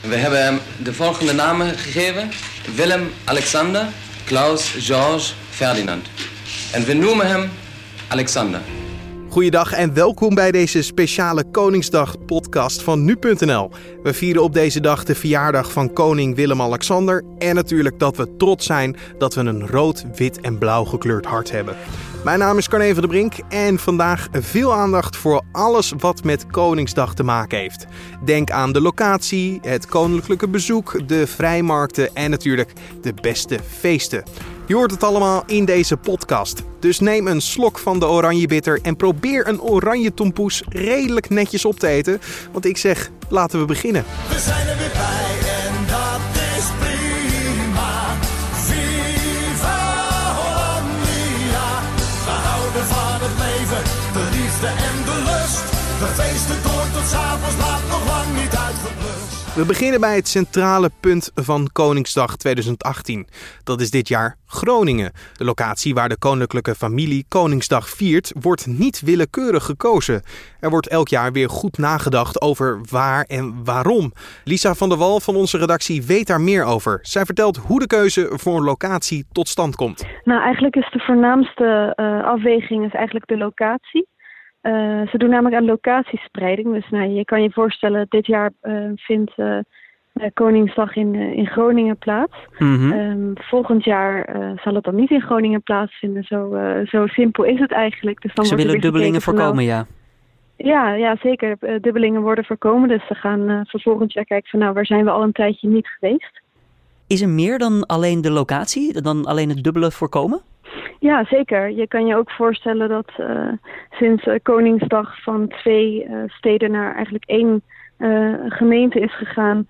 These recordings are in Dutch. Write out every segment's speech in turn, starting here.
We hebben hem de volgende namen gegeven. Willem Alexander, Klaus George Ferdinand. En we noemen hem Alexander. Goeiedag en welkom bij deze speciale Koningsdag-podcast van nu.nl. We vieren op deze dag de verjaardag van koning Willem-Alexander. En natuurlijk dat we trots zijn dat we een rood, wit en blauw gekleurd hart hebben. Mijn naam is Carne van der Brink en vandaag veel aandacht voor alles wat met Koningsdag te maken heeft. Denk aan de locatie, het koninklijke bezoek, de vrijmarkten en natuurlijk de beste feesten. Je hoort het allemaal in deze podcast. Dus neem een slok van de oranje bitter en probeer een oranje tompoes redelijk netjes op te eten. Want ik zeg, laten we beginnen. We zijn er weer bij We feesten door tot s'avonds laat, nog lang niet uitgeblust. We beginnen bij het centrale punt van Koningsdag 2018. Dat is dit jaar Groningen. De locatie waar de koninklijke familie Koningsdag viert, wordt niet willekeurig gekozen. Er wordt elk jaar weer goed nagedacht over waar en waarom. Lisa van der Wal van onze redactie weet daar meer over. Zij vertelt hoe de keuze voor een locatie tot stand komt. Nou, eigenlijk is de voornaamste eh, afweging is eigenlijk de locatie. Uh, ze doen namelijk aan locatiespreiding. Dus nou, je kan je voorstellen, dit jaar uh, vindt uh, Koningsdag in, in Groningen plaats. Mhm. Um, volgend jaar zal het dan niet in Groningen plaatsvinden. Zo, zo simpel is het eigenlijk. Dus dan ze willen weer dubbelingen voorkomen, nou, ja. Ja, ja, zeker. dubbelingen worden voorkomen. Dus ze gaan voor volgend jaar kijken van nou, waar zijn we al een tijdje niet geweest. Is er meer dan alleen de locatie, dan alleen het dubbele voorkomen? Ja, zeker. Je kan je ook voorstellen dat uh, sinds uh, Koningsdag van twee uh, steden naar eigenlijk één gemeente is gegaan,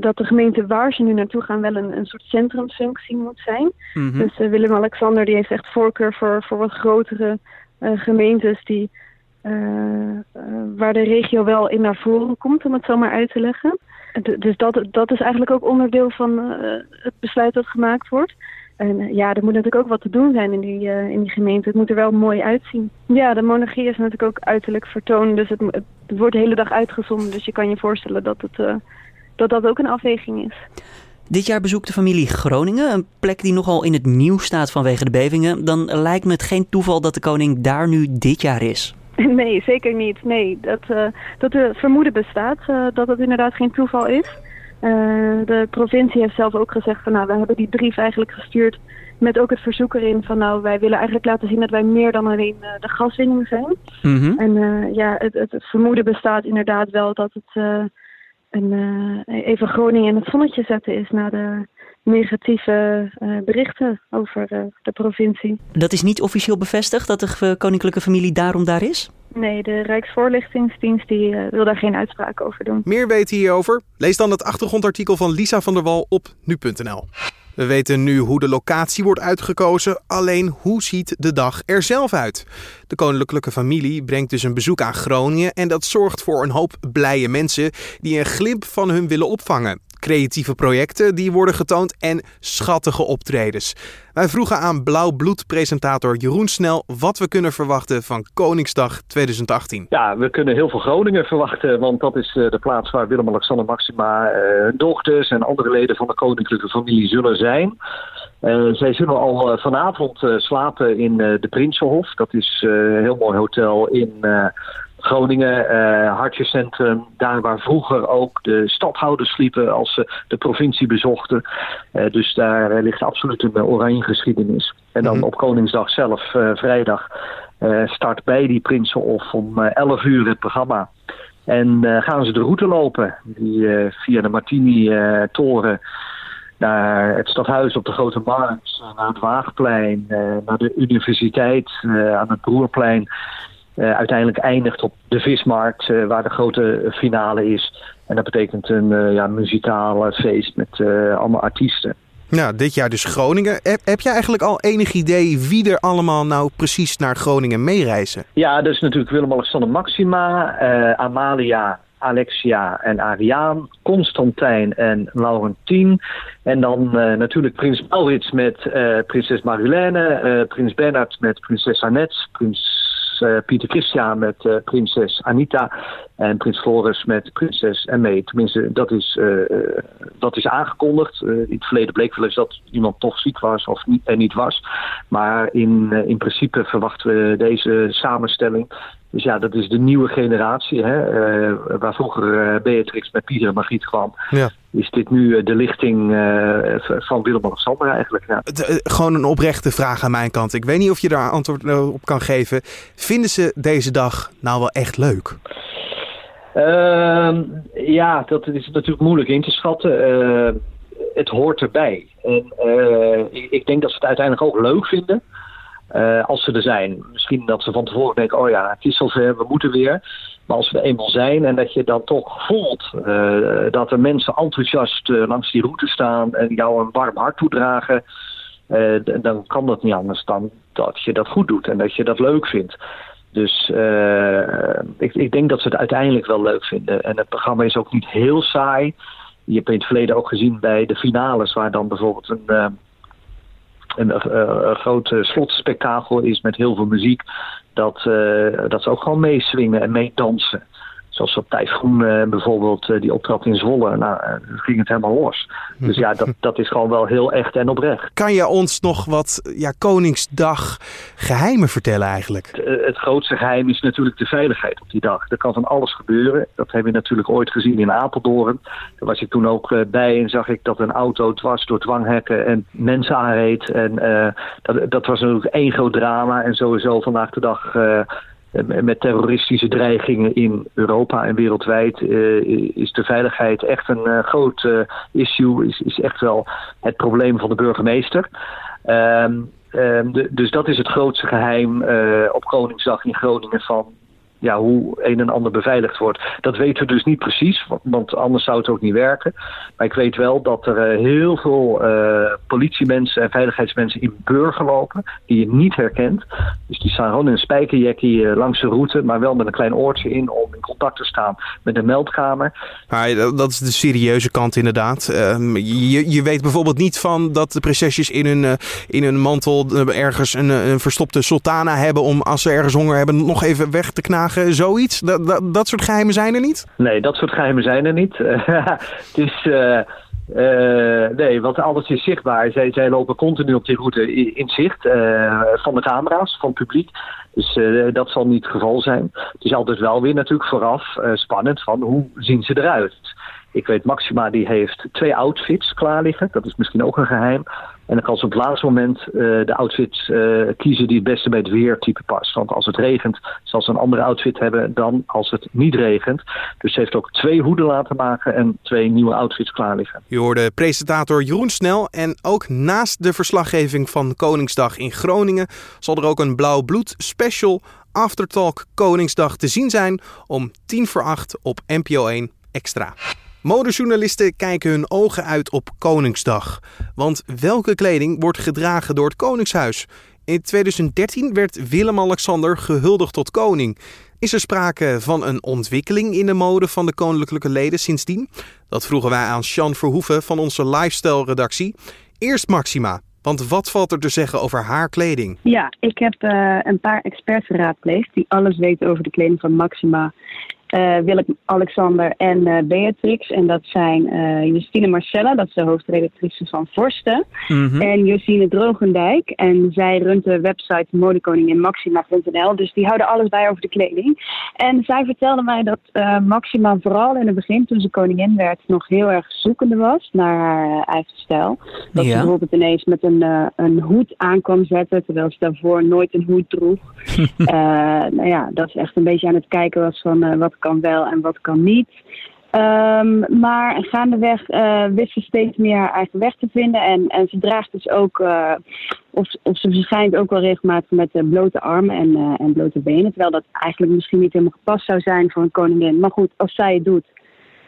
dat de gemeente waar ze nu naartoe gaan wel een, een soort centrumfunctie moet zijn. Mm -hmm. Dus Willem-Alexander die heeft echt voorkeur voor, voor wat grotere gemeentes die, waar de regio wel in naar voren komt, om het zo maar uit te leggen. Dus dat, dat is eigenlijk ook onderdeel van het besluit dat gemaakt wordt. En ja, er moet natuurlijk ook wat te doen zijn in die, uh, in die gemeente. Het moet er wel mooi uitzien. Ja, de monarchie is natuurlijk ook uiterlijk vertoond. Dus het, het wordt de hele dag uitgezonden. Dus je kan je voorstellen dat, het, uh, dat dat ook een afweging is. Dit jaar bezoekt de familie Groningen, een plek die nogal in het nieuws staat vanwege de bevingen. Dan lijkt me het geen toeval dat de koning daar nu dit jaar is. Nee, zeker niet. Nee, dat, uh, dat de vermoeden bestaat dat het inderdaad geen toeval is. Uh, de provincie heeft zelf ook gezegd van nou, we hebben die brief eigenlijk gestuurd met ook het verzoek erin van nou, wij willen eigenlijk laten zien dat wij meer dan alleen uh, de gaswinning zijn. Mm -hmm. En uh, ja, het, het, het, vermoeden bestaat inderdaad wel dat het een, even Groningen in het zonnetje zetten is na de negatieve berichten over de provincie. Dat is niet officieel bevestigd dat de koninklijke familie daarom daar is? Nee, de Rijksvoorlichtingsdienst die, uh, wil daar geen uitspraak over doen. Meer weten hierover? Lees dan het achtergrondartikel van Lisa van der Wal op nu.nl. We weten nu hoe de locatie wordt uitgekozen, alleen hoe ziet de dag er zelf uit? De koninklijke familie brengt dus een bezoek aan Groningen en dat zorgt voor een hoop blije mensen die een glimp van hun willen opvangen. Creatieve projecten die worden getoond en schattige optredens. Wij vroegen aan Blauw-bloed-presentator Jeroen Snel wat we kunnen verwachten van Koningsdag 2018. Ja, we kunnen heel veel Groningen verwachten, want dat is de plaats waar Willem-Alexander Maxima, uh, dochters en andere leden van de koninklijke familie zullen zijn. Uh, zij zullen al vanavond slapen in de Prinsenhof. Dat is een heel mooi hotel in Groningen, hartjescentrum. Daar waar vroeger ook de stadhouders sliepen als ze de provincie bezochten. dus daar ligt absoluut een oranje geschiedenis. En dan op Koningsdag zelf, vrijdag, start bij die Prinsenhof om 11 uur het programma. En gaan ze de route lopen, die via de Martini-toren naar het stadhuis op de Grote Markt, naar het Waagplein, uh, naar de universiteit, uh, aan het Broerplein. Uh, uiteindelijk eindigt op de Vismarkt, waar de grote finale is. En dat betekent een ja, muzikaal feest met allemaal artiesten. Nou, dit jaar dus Groningen. Heb, heb je eigenlijk al enig idee wie er allemaal nou precies naar Groningen meereizen? Ja, dat is natuurlijk Willem-Alexander Maxima, Amalia Alexia en Ariaan, Constantijn en Laurentien. En dan uh, natuurlijk prins Maurits met uh, prinses Marulene, uh, prins Bernhard met prinses Annette, prins eh, Pieter Christian met eh, prinses Anita en prins Floris met prinses Emme. Tenminste, dat is, eh, dat is aangekondigd. In het verleden bleek wel eens dat iemand toch ziek was of niet, en niet was. Maar in, in principe verwachten we deze samenstelling. Dus ja, dat is de nieuwe generatie. Hè, eh, waar vroeger eh, Beatrix met Pieter en Margriet kwam. Ja. Is dit nu eh, de lichting van Willem-Alexander eigenlijk? Ja. Eh, gewoon een oprechte vraag aan mijn kant. Ik weet niet of je daar antwoord op kan geven. Vinden ze deze dag nou wel echt leuk? Ehm, ja, dat is natuurlijk moeilijk in te schatten. Het hoort erbij. En ik, ik denk dat ze het uiteindelijk ook leuk vinden. Eh, als ze er zijn. Misschien dat ze van tevoren denken: oh ja, het is zover, we moeten weer. Maar als we eenmaal zijn en dat je dan toch voelt eh, dat er mensen enthousiast eh, langs die route staan en jou een warm hart toedragen, dan kan dat niet anders dan dat je dat goed doet en dat je dat leuk vindt. Dus ik, ik denk dat ze het uiteindelijk wel leuk vinden. En het programma is ook niet heel saai. Je hebt in het verleden ook gezien bij de finales, waar dan bijvoorbeeld een, een, eh, een groot eh, slotspektakel is met heel veel muziek. Dat, eh, dat ze ook gewoon meeswingen en meedansen. Zoals op Typhoon eh, bijvoorbeeld, eh, die optrad in Zwolle. Nou, eh, dan ging het helemaal los. Dus ja, dat, dat is gewoon wel heel echt en oprecht. Kan je ons nog wat ja, Koningsdag geheimen vertellen eigenlijk? Het, het grootste geheim is natuurlijk de veiligheid op die dag. Er kan van alles gebeuren. Dat hebben we natuurlijk ooit gezien in Apeldoorn. Daar was ik toen ook bij en zag ik dat een auto dwars door dwanghekken en mensen aanreed. En dat, dat was natuurlijk één groot drama. En sowieso vandaag de dag met terroristische dreigingen in Europa en wereldwijd eh, is de veiligheid echt een eh, groot eh, issue. Is, is echt wel het probleem van de burgemeester. Ehm, ehm, dus dat is het grootste geheim eh, op Koningsdag in Groningen van ja, hoe een en ander beveiligd wordt. Dat weten we dus niet precies, want, anders zou het ook niet werken. Maar ik weet wel dat er eh, heel veel eh, politiemensen en veiligheidsmensen in burger lopen die je niet herkent. Dus die staan gewoon in een spijkerjackie eh, langs de route, maar wel met een klein oortje in om in contact te staan met de meldkamer. Maar dat is de serieuze kant inderdaad. Ehm, je, je weet bijvoorbeeld niet van dat de prinsesjes in hun, in hun mantel ergens een, een verstopte sultana hebben om als ze ergens honger hebben nog even weg te knagen. Zoiets. Dat, dat, dat soort geheimen zijn er niet? Nee, dat soort geheimen zijn er niet. het is. eh, eh, nee, want alles is zichtbaar. Zij, zij lopen continu op die route in zicht eh, van de camera's, van het publiek. Dus eh, dat zal niet het geval zijn. Het is altijd wel weer natuurlijk vooraf eh, spannend van hoe zien ze eruit. Ik weet, Maxima die heeft twee outfits klaar liggen. Dat is misschien ook een geheim. En dan kan ze op het laatste moment eh, de outfit eh, kiezen die het beste bij het weertype past. Want als het regent, zal ze een andere outfit hebben dan als het niet regent. Dus ze heeft ook twee hoeden laten maken en twee nieuwe outfits klaar liggen. Je hoorde presentator Jeroen Snel en ook naast de verslaggeving van Koningsdag in Groningen zal er ook een Blauw Bloed special Aftertalk Koningsdag te zien zijn om tien voor acht op NPO 1 Extra. Modejournalisten kijken hun ogen uit op Koningsdag. Want welke kleding wordt gedragen door het Koningshuis? In 2013 werd Willem-Alexander gehuldigd tot koning. Is er sprake van een ontwikkeling in de mode van de koninklijke leden sindsdien? Dat vroegen wij aan Sean Verhoeven van onze lifestyle-redactie. Eerst Maxima, want wat valt er te zeggen over haar kleding? Ja, ik heb eh, een paar experts geraadpleegd die alles weten over de kleding van Maxima, eh Willem Alexander en eh, Beatrix. En dat zijn eh, Justine Marcella, dat is de hoofdredactrice van Vorsten. En Josine Drogendijk. En zij runt de website modekoninginmaxima.nl. Dus die houden alles bij over de kleding. En zij vertelde mij dat Maxima vooral in het begin, toen ze koningin werd, nog heel erg zoekende was naar haar eigen stijl. Dat Ja. ze bijvoorbeeld ineens met een, een hoed aan kwam zetten, terwijl ze daarvoor nooit een hoed droeg. Nou ja, dat is echt een beetje aan het kijken was van wat kan wel en wat kan niet. Ehm, maar gaandeweg eh wist ze steeds meer haar eigen weg te vinden. En, en ze draagt dus ook, eh, of, of ze verschijnt ook wel regelmatig met eh, blote armen en, en blote benen. Terwijl dat eigenlijk misschien niet helemaal gepast zou zijn voor een koningin. Maar goed, als zij het doet,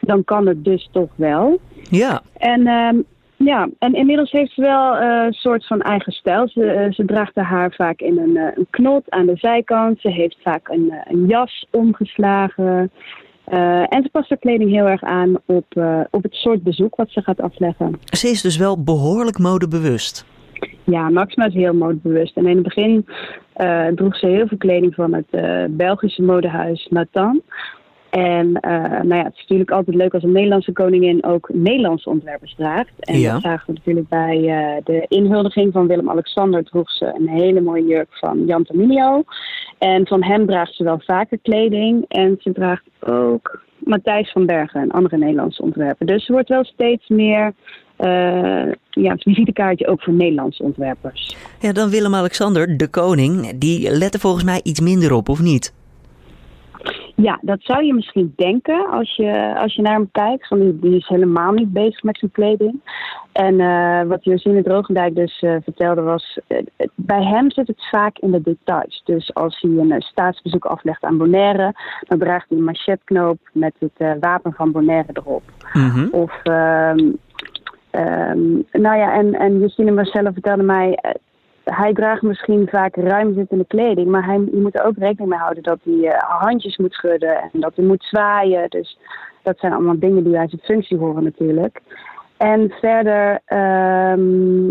dan kan het dus toch wel. Ja, En ehm, ja, en inmiddels heeft ze wel eh, een soort van eigen stijl. Ze, eh, ze draagt haar haar vaak in een, eh, een knot aan de zijkant. Ze heeft vaak een, een jas omgeslagen. En ze past haar kleding heel erg aan op, op het soort bezoek wat ze gaat afleggen. ze is dus wel behoorlijk modebewust. Ja, Maxima is heel modebewust. En in het begin droeg ze heel veel kleding van het Belgische modehuis Nathan. En eh, nou ja, het is natuurlijk altijd leuk als een Nederlandse koningin ook Nederlandse ontwerpers draagt. En Ja. dat zagen we natuurlijk bij eh, de inhuldiging van Willem-Alexander droeg ze een hele mooie jurk van Jan Tamilio. En van hem draagt ze wel vaker kleding. En ze draagt ook Matthijs van Bergen, een andere Nederlandse ontwerper. Dus ze wordt wel steeds meer eh ja, het visitekaartje ook voor Nederlandse ontwerpers. Ja, dan Willem-Alexander, de koning, die let er volgens mij iets minder op, of niet? Ja, dat zou je misschien denken als je, als je naar hem kijkt. Van die, die is helemaal niet bezig met zijn kleding. En eh, wat Josine Drogendijk dus eh, vertelde was... eh, bij hem zit het vaak in de details. Dus als hij een staatsbezoek aflegt aan Bonaire... dan draagt hij een machetknoop met het wapen van Bonaire erop. Mhm. Of, ehm, ehm, nou ja, en, en Justine Marcella vertelde mij, hij draagt misschien vaak ruim zittende kleding, maar hij, je moet er ook rekening mee houden dat hij eh, handjes moet schudden en dat hij moet zwaaien. Dus dat zijn allemaal dingen die bij zijn functie horen natuurlijk. En verder ehm,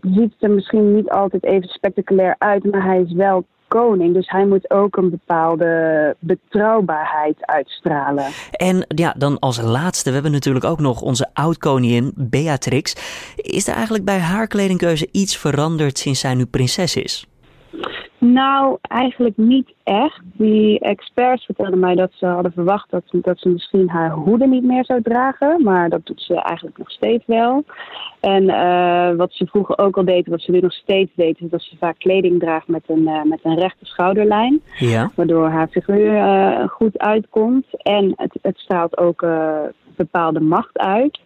ziet het er misschien niet altijd even spectaculair uit, maar hij is wel koning, dus hij moet ook een bepaalde betrouwbaarheid uitstralen. En ja, dan als laatste, we hebben natuurlijk ook nog onze oud-koningin Beatrix. Is er eigenlijk bij haar kledingkeuze iets veranderd sinds zij nu prinses is? Nou, eigenlijk niet echt. Die experts vertelden mij dat ze hadden verwacht dat, dat ze misschien haar hoeden niet meer zou dragen. Maar dat doet ze eigenlijk nog steeds wel. En eh, wat ze vroeger ook al deed, wat ze nu nog steeds deed, is dat ze vaak kleding draagt met een, eh, met een rechte schouderlijn. Ja. Waardoor haar figuur eh, goed uitkomt. En het, het straalt ook bepaalde macht uit.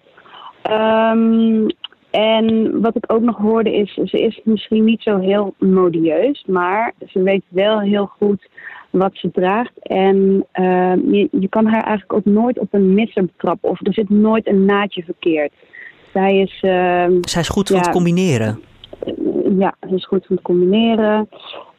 Ehm, en wat ik ook nog hoorde is, ze is misschien niet zo heel modieus, maar ze weet wel heel goed wat ze draagt. En ehm, je, je kan haar eigenlijk ook nooit op een misser betrappen of er zit nooit een naadje verkeerd. Zij is, ehm, Zij is goed van Ja. het combineren. ja, ze is goed van het combineren.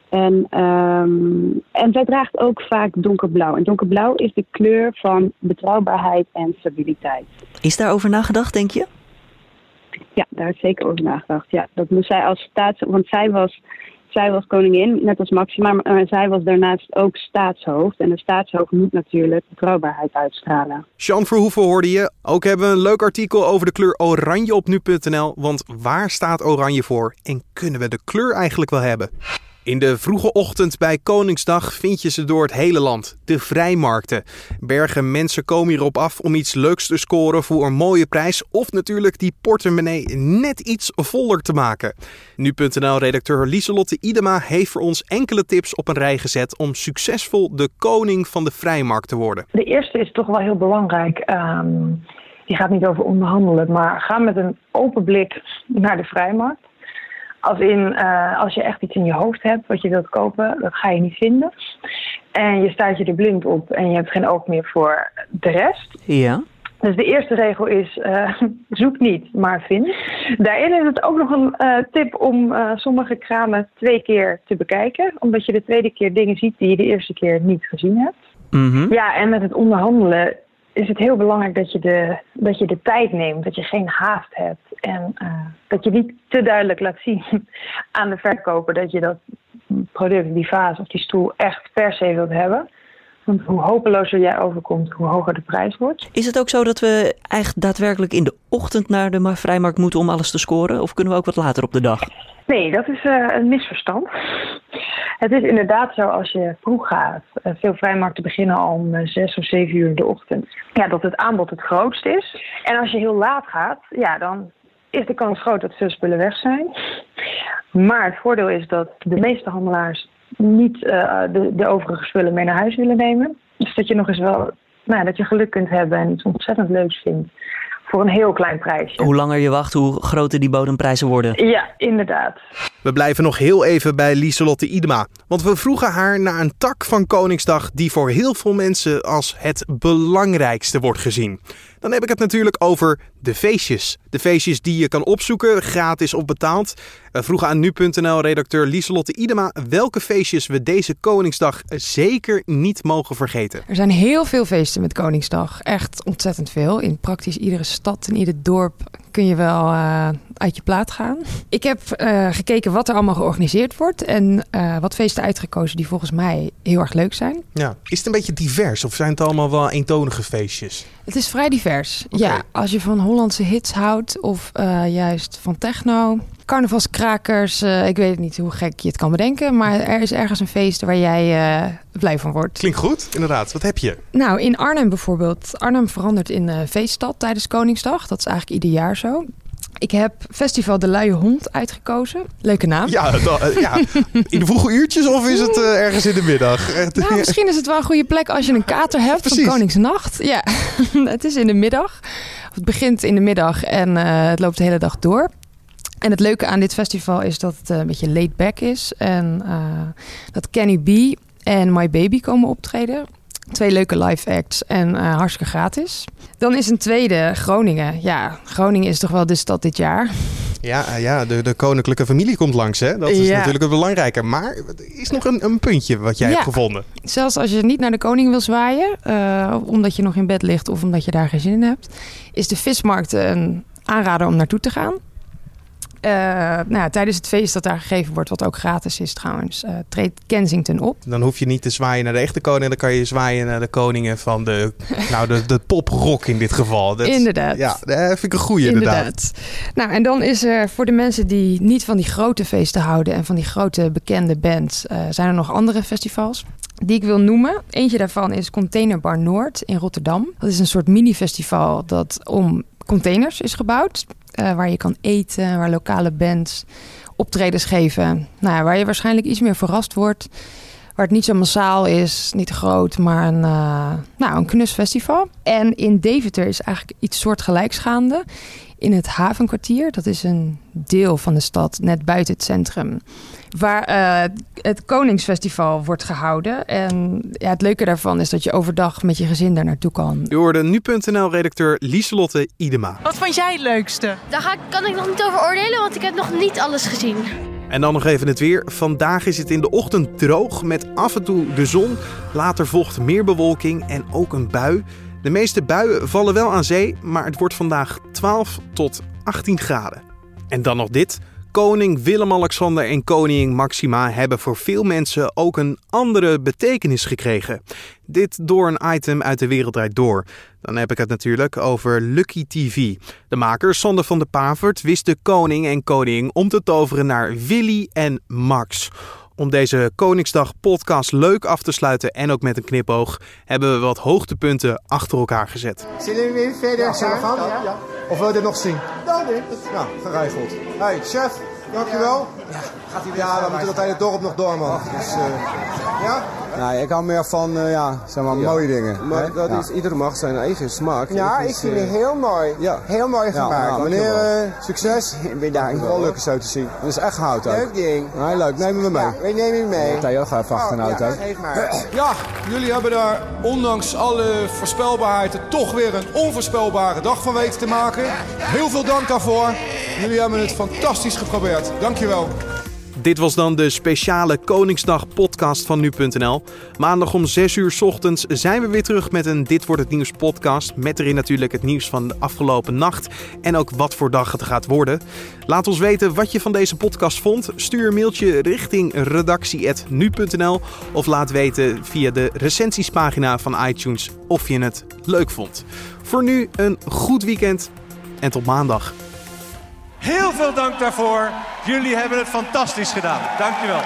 En, ehm, en zij draagt ook vaak donkerblauw. En donkerblauw is de kleur van betrouwbaarheid en stabiliteit. Is daarover nagedacht, denk je? Ja, daar is zeker over nagedacht. Ja, dat moest zij als staats... Want zij was, zij was koningin, net als Maxima, maar zij was daarnaast ook staatshoofd. En een staatshoofd moet natuurlijk betrouwbaarheid uitstralen. Sean Verhoeven hoorde je. Ook hebben we een leuk artikel over de kleur oranje op nu.nl. Want waar staat oranje voor? En kunnen we de kleur eigenlijk wel hebben? In de vroege ochtend bij Koningsdag vind je ze door het hele land. De vrijmarkten. Bergen mensen komen hierop af om iets leuks te scoren voor een mooie prijs. Of natuurlijk die portemonnee net iets voller te maken. Nu.nl-redacteur Lieselotte Idema heeft voor ons enkele tips op een rij gezet om succesvol de koning van de vrijmarkt te worden. De eerste is toch wel heel belangrijk. Ehm, die gaat niet over onderhandelen, maar ga met een open blik naar de vrijmarkt. Als in, eh, als je echt iets in je hoofd hebt wat je wilt kopen, dat ga je niet vinden. En je staat je er blind op en je hebt geen oog meer voor de rest. Ja. Dus de eerste regel is, eh, zoek niet, maar vind. Daarin is het ook nog een eh, tip om sommige kramen twee keer te bekijken. Omdat je de tweede keer dingen ziet die je de eerste keer niet gezien hebt. Mhm. Ja, en met het onderhandelen is het heel belangrijk dat je de, dat je de tijd neemt. Dat je geen haast hebt. En eh, dat je niet te duidelijk laat zien aan de verkoper dat je dat product, die vaas of die stoel echt per se wilt hebben. Want hoe hopelozer jij overkomt, hoe hoger de prijs wordt. Is het ook zo dat we echt daadwerkelijk in de ochtend naar de ma- vrijmarkt moeten om alles te scoren? Of kunnen we ook wat later op de dag? Nee, dat is eh, een misverstand. Het is inderdaad zo als je vroeg gaat. eh, veel vrijmarkten beginnen om eh, zes of zeven uur in de ochtend. Ja, dat het aanbod het grootst is. En als je heel laat gaat, ja, dan is de kans groot dat veel spullen weg zijn. Maar het voordeel is dat de meeste handelaars niet de, de overige spullen mee naar huis willen nemen. Dus dat je nog eens wel, nou, dat je geluk kunt hebben en iets ontzettend leuks vindt. Voor een heel klein prijsje. Hoe langer je wacht, hoe groter die bodemprijzen worden. Ja, inderdaad. We blijven nog heel even bij Lieselotte Idema. Want we vroegen haar naar een tak van Koningsdag die voor heel veel mensen als het belangrijkste wordt gezien. Dan heb ik het natuurlijk over de feestjes. De feestjes die je kan opzoeken, gratis of betaald. We vroegen aan nu.nl-redacteur Lieselotte Idema welke feestjes we deze Koningsdag zeker niet mogen vergeten. Er zijn heel veel feesten met Koningsdag. Echt ontzettend veel. In praktisch iedere stad en ieder dorp kun je wel uh, uit je plaat gaan. Ik heb uh, gekeken wat er allemaal georganiseerd wordt en uh, wat feesten uitgekozen die volgens mij heel erg leuk zijn. Ja. Is het een beetje divers of zijn het allemaal wel eentonige feestjes? Het is vrij divers. Okay. Ja, als je van Hollandse hits houdt of juist van techno, carnavalskrakers. Uh, ik weet niet hoe gek je het kan bedenken. Maar er is ergens een feest waar jij uh, blij van wordt. Klinkt goed, inderdaad. Wat heb je? Nou, in Arnhem bijvoorbeeld. Arnhem verandert in uh, feeststad tijdens Koningsdag. Dat is eigenlijk ieder jaar zo. Ik heb Festival De Luie Hond uitgekozen. Leuke naam. Ja, da, ja. in de vroege uurtjes of is het uh, ergens in de middag? Nou, misschien is het wel een goede plek als je een kater hebt Precies. van Koningsnacht. Ja, het is in de middag. Het begint in de middag en uh, het loopt de hele dag door. En het leuke aan dit festival is dat het een beetje laid back is. En uh, dat Kenny B en My Baby komen optreden. Twee leuke live acts en uh, hartstikke gratis. Dan is een tweede Groningen. Ja, Groningen is toch wel de stad dit jaar. Ja, ja de, de koninklijke familie komt langs. Hè? Dat is ja. natuurlijk het belangrijke. Maar er is nog een, een puntje wat jij ja. hebt gevonden. Zelfs als je niet naar de koning wil zwaaien, uh, omdat je nog in bed ligt of omdat je daar geen zin in hebt, is de vismarkt een aanrader om naartoe te gaan. Uh, nou ja, tijdens het feest dat daar gegeven wordt, wat ook gratis is trouwens, uh, treedt Kensington op. Dan hoef je niet te zwaaien naar de echte koning, dan kan je zwaaien naar de koningen van de, nou, de, de poprock in dit geval. Dat, inderdaad. Ja, dat vind ik een goede inderdaad. inderdaad. Nou, en dan is er voor de mensen die niet van die grote feesten houden en van die grote bekende bands, uh, zijn er nog andere festivals die ik wil noemen. Eentje daarvan is Containerbar Noord in Rotterdam. Dat is een soort mini-festival dat om containers is gebouwd. Uh, waar je kan eten, waar lokale bands optredens geven. Nou ja, waar je waarschijnlijk iets meer verrast wordt. Waar het niet zo massaal is, niet groot, maar een, uh, nou, een knus festival. En in Deventer is eigenlijk iets soortgelijks gaande. In het havenkwartier, dat is een deel van de stad, net buiten het centrum. Waar uh, het Koningsfestival wordt gehouden. En ja, het leuke daarvan is dat je overdag met je gezin daar naartoe kan. U hoorde nu.nl-redacteur Lieselotte Idema. Wat vond jij het leukste? Daar ga, kan ik nog niet over oordelen, want ik heb nog niet alles gezien. En dan nog even het weer. Vandaag is het in de ochtend droog met af en toe de zon. Later volgt meer bewolking en ook een bui. De meeste buien vallen wel aan zee, maar het wordt vandaag 12 tot 18 graden. En dan nog dit. Koning Willem-Alexander en koningin Maxima hebben voor veel mensen ook een andere betekenis gekregen. Dit door een item uit de Wereld Door. Dan heb ik het natuurlijk over Lucky TV. De maker Sander van de Pavert wist de koning en koningin om te toveren naar Willy en Max. Om deze Koningsdag podcast leuk af te sluiten en ook met een knipoog, hebben we wat hoogtepunten achter elkaar gezet. Zullen we weer verder ja, gaan? Ja, ja. Of wil je dit nog zien? Nou, nee. Nou, geregeld. Hey, chef, dankjewel. Ja, gaat hij weer Ja, we moeten dat hele dorp nog door, man. Dus, uh, ja? Nee, ik hou meer van uh, ja, zeg maar, mooie dingen. Maar dat is, ieder mag zijn eigen smaak. Ja, ik vind het heel mooi. Ja. Heel mooi gemaakt. Nou, meneer, uh, succes. Bedankt. Wel leuk zo te zien. Dat is echt hout ook. Leuk ding. Nee, leuk. Neem me mee. Ja, we nemen je mee. Theo, ga even achter een auto. Ja, geef maar. Ja, jullie hebben daar ondanks alle voorspelbaarheid toch weer een onvoorspelbare dag van weten te maken. Heel veel dank daarvoor. Jullie hebben het fantastisch geprobeerd. Dankjewel. Dit was dan de speciale Koningsdag podcast van nu.nl. Maandag om 6 uur ochtends zijn we weer terug met een Dit wordt het nieuws podcast. Met erin natuurlijk het nieuws van de afgelopen nacht en ook wat voor dag het gaat worden. Laat ons weten wat je van deze podcast vond. Stuur een mailtje richting redactie.nu.nl of laat weten via de recensiespagina van iTunes of je het leuk vond. Voor nu een goed weekend en tot maandag. Heel veel dank daarvoor. Jullie hebben het fantastisch gedaan. Dankjewel.